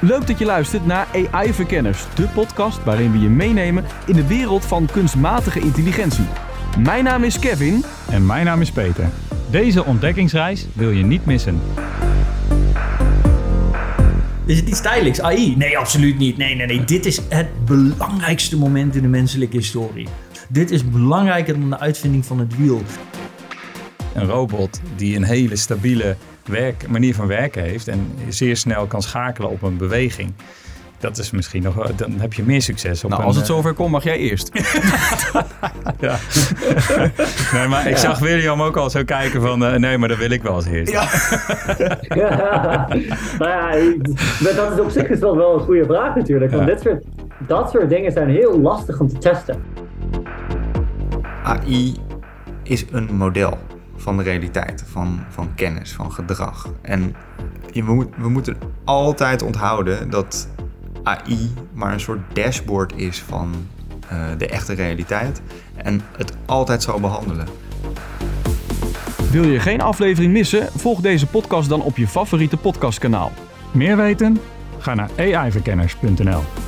Leuk dat je luistert naar AI Verkenners, de podcast waarin we je meenemen in de wereld van kunstmatige intelligentie. Mijn naam is Kevin. En mijn naam is Peter. Deze ontdekkingsreis wil je niet missen. Is het iets tijdelijks? AI? Nee, absoluut niet. Nee, nee, nee. Dit is het belangrijkste moment in de menselijke historie. Dit is belangrijker dan de uitvinding van het wiel. Een robot die een hele stabiele werk, manier van werken heeft en zeer snel kan schakelen op een beweging. Dat is misschien nog, wel- dan heb je meer succes. Op Nou, een, als het eh, zover komt, mag jij eerst. Ja. nee, maar ik zag William ook al zo kijken van, eh, nee, maar dat wil ik wel als eerst. Ja, nou ja, maar dat is op zich is dat wel een goede vraag natuurlijk. Want Ja. dit soort, dat soort dingen zijn heel lastig om te testen. AI is een model van de realiteit, van, van kennis, van gedrag. En je moet, we moeten altijd onthouden dat AI maar een soort dashboard is van eh, de echte realiteit en het altijd zal behandelen. Wil je geen aflevering missen? Volg deze podcast dan op je favoriete podcastkanaal. Meer weten? Ga naar aiverkenners.nl.